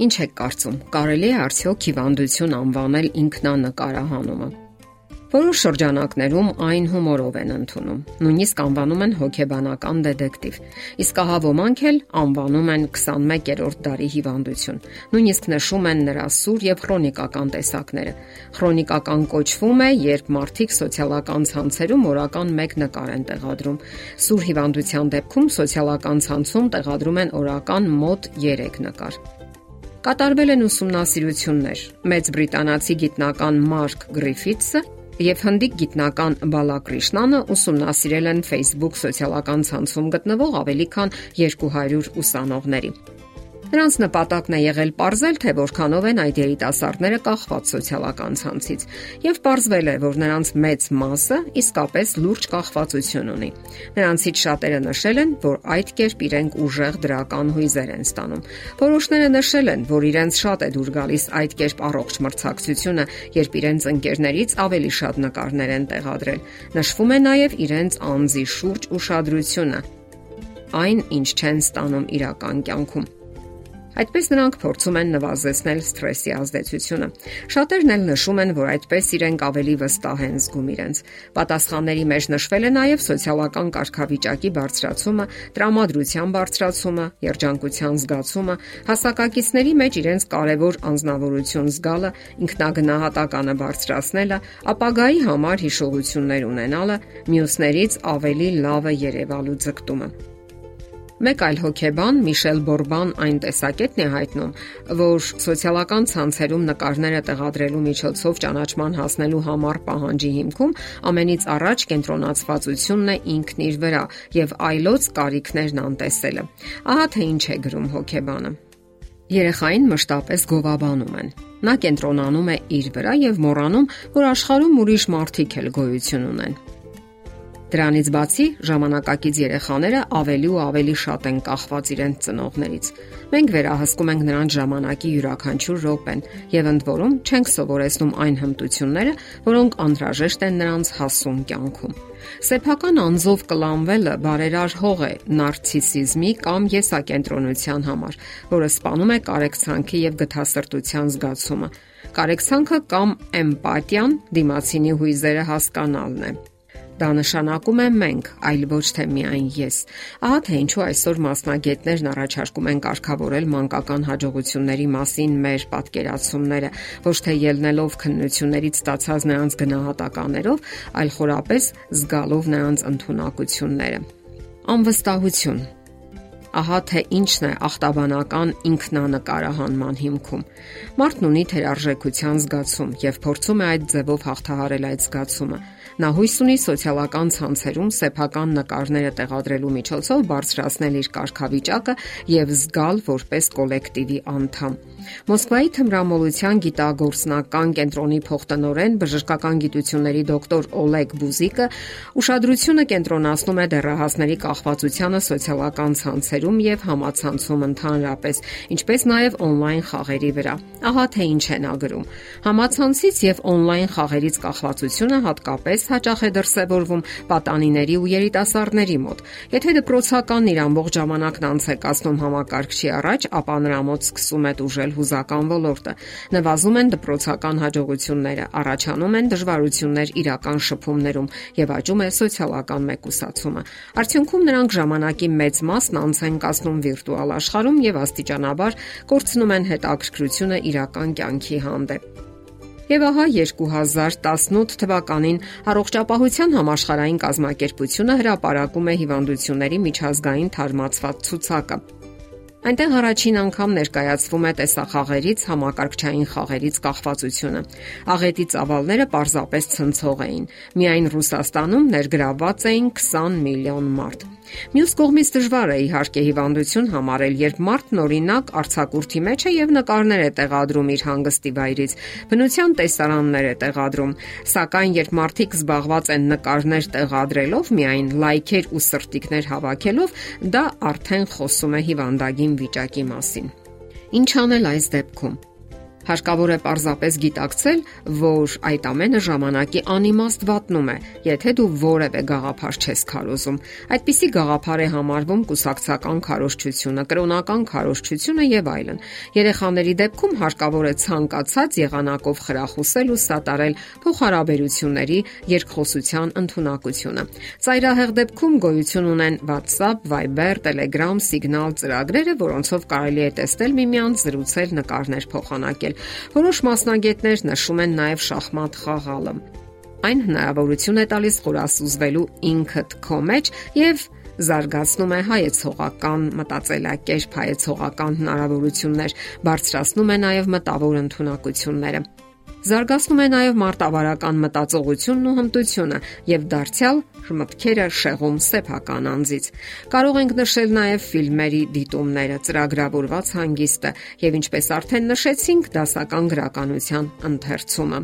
Ինչ եք կարծում, կարելի է արդյոք հիվանդություն անվանել ինքնանկարահանումը։ Որոշ շրջանակներում այն հումորով են ընդունում։ Նույնիսկ անվանում են հոգեբանական դետեկտիվ։ Իսկ ահա ոմանք էլ անվանում են 21-րդ դարի հիվանդություն։ Նույնիսկ նշում են նրա սուր եւ քրոնիկական տեսակները։ Քրոնիկական կոչվում է, երբ մարդիկ սոցիալական ցանցերում օրական 1 նկար են տեղադրում։ Սուր հիվանդության դեպքում սոցիալական ցանցում տեղադրում են օրական մոտ 3 նկար։ Կատարվել են ուսումնասիրություններ։ Մեծ բրիտանացի գիտնական Մարկ Գրիֆիթսը եւ հնդիկ գիտնական Բալակրիշնանը ուսումնասիրել են Facebook սոցիալական ցանցում գտնվող ավելի քան 200 ուսանողների։ Նրանց նպատակն է եղել ողրզել, թե որքանով են այդ երիտասարդները կախված սոցիալական ցանցից, եւ ողրզվել է, որ նրանց մեծ մասը իսկապես լուրջ կախվածություն ունի։ Նրանցից շատերը նշել են, որ այդ կերպ իրենք ուժեղ դրական հույզեր են ստանում։ Որոշները նշել են, որ իրենց շատ է դուր գալիս այդ կերպ առողջ մրցակցությունը, երբ իրենց ընկերներից ավելի շատ նկարներ են տեղադրել։ Նշվում է նաև իրենց անձի շուրջ ուշադրությունը այն, ինչ չեն ստանում իրական կյանքում։ Այդպես նրանք փորձում են նվազեցնել սթրեսի ազդեցությունը։ Շատերն էլ նշում են, որ այդպես իրենք ավելի վստահ են զգում իրենց։ Պատասխանների մեջ նշվել է նաև սոցիալական կարգավիճակի բարձրացումը, տրամադրության բարձրացումը, երջանկության զգացումը, հասակակիցների մեջ իրենց կարևոր անznավորություն զգալը, ինքնագնահատականը բարձրացնելը, ապագայի համար հիշողություններ ունենալը, մյուսներից ավելի լավը երևալու ձգտումը։ Մեկ այլ հոգեբան Միշել Բորբան այն տեսակետն է հայտնում, որ սոցիալական ցանցերում նկարները տեղադրելու միջոցով ճանաչման հասնելու համար պահանջի հիմքում ամենից առաջ կենտրոնացվածությունն է ինքն իր վրա եւ այլոց կարիքներն անտեսելը։ Ահա թե ինչ է գրում հոգեբանը։ Երեխային մշտապես գովաբանում են։ Նա կենտրոնանում է իր վրա եւ մոռանում, որ աշխարհում ուրիշ մարդիկ էլ գոյություն ունեն։ Դրանից բացի, ժամանակակից երեխաները ավելի ու ավելի շատ են կախված իրենց ծնողներից։ Մենք վերահսկում ենք նրանց ժամանակի յուրաքանչյուր րոպեն եւ ընդ որում չենք սովորեցնում այն հմտությունները, որոնք անհրաժեշտ են նրանց հասուն կյանքում։ Սեփական անձով կլանվելը բարերարհող է նարցիսիզմի կամ եսակենտրոնության համար, որը սպանում է կարեկցանքի եւ գթասրտության զգացումը։ Կարեկցանքը կամ էմպաթիան դիմացինի հույզերը հասկանալն է։ Դա նշանակում է մենք, այլ ոչ թե միայն ես։ Ահա թե ինչու այսօր մասնագետներն առաջարկում են կարգավորել մանկական հաջողությունների մասին մեր պատկերացումները, ոչ թե ելնելով քննություններից ստացած նրանց գնահատականներով, այլ խորապես զգալով նրանց ընտունակությունները։ Անվստահություն Ահա թե ինչն է ախտաբանական ինքնանկարահանման հիմքում։ Մարդն ունի թերարժեքության զգացում եւ փորձում է այդ ձևով հաղթահարել այդ զգացումը։ Նա հույս ունի սոցիալական ցանցերում սեփական նկարները տեղադրելու միջոցով բարձրացնել իր կարգավիճակը եւ զգալ որպես կոլեկտիվի անդամ։ Մոսկվայի թմրամոլության գիտագործնական կենտրոնի փոխտնօրեն բժշկական գիտությունների դոկտոր Օլեգ Բուզիկը ուշադրությունը կենտրոնացնում է դեռահասների կախվածությանը սոցիալական ցանցերում եւ համացանցում ընդհանրապես, ինչպես նաեւ on-line խաղերի վրա։ Ահա թե ինչ է նա գրում։ Համացանցից եւ on-line խաղերից կախվածությունը հատկապես հաճախ է դրսևորվում պատանիների ու երիտասարդների մոտ։ Եթե դպրոցականն իր ամբողջ ժամանակն անց է կացնում համակարգչի առաջ, ապա նրա մոտ սկսում է դժել հուզական ոլորտը։ Նվազում են դպրոցական հաջողությունները, առաջանում են դժվարություններ իրական շփումներում եւ աճում է սոցիալական մեկուսացումը։ Արդյունքում նրանք ժամանակի մեծ մասն անց են կացնում վիրտուալ աշխարհում եւ աստիճանաբար կորցնում են հետաքրքրությունը իրական կյանքի հանդեպ։ Եվ ահա 2018 թվականին առողջապահության համաշխարհային կազմակերպությունը հրապարակում է հիվանդությունների միջազգային թարմացված ցուցակը։ Այնտեղ առաջին անգամ ներկայացվում է տեսախաղերից համակարգչային խաղերից կախվածությունը։ Աղետի ծավալները պարզապես ցնցող էին։ Միայն Ռուսաստանում ներգրավված էին 20 միլիոն մարդ։ Մյուս կողմից դժվար է իհարկե հիվանդություն համարել, երբ մարդն օրինակ արցակուրտի մեջ է եւ նկարներ է տեղադրում իր հանգստի վայրից, բնության տեսարաններ է տեղադրում, սակայն երբ մարդիկ զբաղված են նկարներ տեղադրելով, միայն լայքեր ու սրտիկներ հավաքելով, դա արդեն խոսում է հիվանդագին վիճակի մասին։ Ինչ անել այս դեպքում։ Հարկավոր է պարզապես գիտակցել, որ այդ ամենը ժամանակի անիմաստ վատնում է, եթե դու որևէ գաղափար չես քարոզում։ Այդպիսի գաղափար է համարվում կուսակցական քարոզչությունը, կրոնական քարոզչությունը եւ այլն։ Երեխաների դեպքում հարկավոր է ցանկացած եղանակով խրախուսել ու սատարել փոխհարաբերությունների երկխոսության ընտունակությունը։ Ծայրահեղ դեպքում գոյություն ունեն WhatsApp, Viber, Telegram, Signal ծրագրերը, որոնցով կարելի է տեսնել միմյանց, զրուցել, նկարներ փոխանակել։ Որոշ մասնագետներ նշում են նաև շախմատ խաղալը։ Այն հնարավորություն է տալիս խորասուզվելու ինքդ քո մեջ եւ զարգացնում է հայեցողական մտածելակերպ, հայեցողական հնարավորություններ, բարձրացնում է նաև մտավոր ընտունակությունները։ Զարգացնում է նաև մարտավարական մտածողությունն ու հմտությունը եւ դարձյալ մտքերը շեղում սեփական անձից։ Կարող ենք նշել նաև ֆիլմերի դիտումները, ծրագրավորված հանգիստը եւ ինչպես արդեն նշեցինք, դասական գրականության ընթերցումը։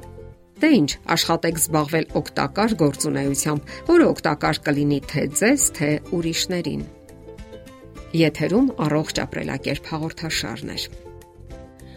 Դե ինչ, աշխատեք զբաղվել օգտակար գործունեությամբ, որը օգտակար կլինի թե ձեզ, թե ուրիշներին։ Եթերում առողջ ապրելակերպ հաղորդաշարներ։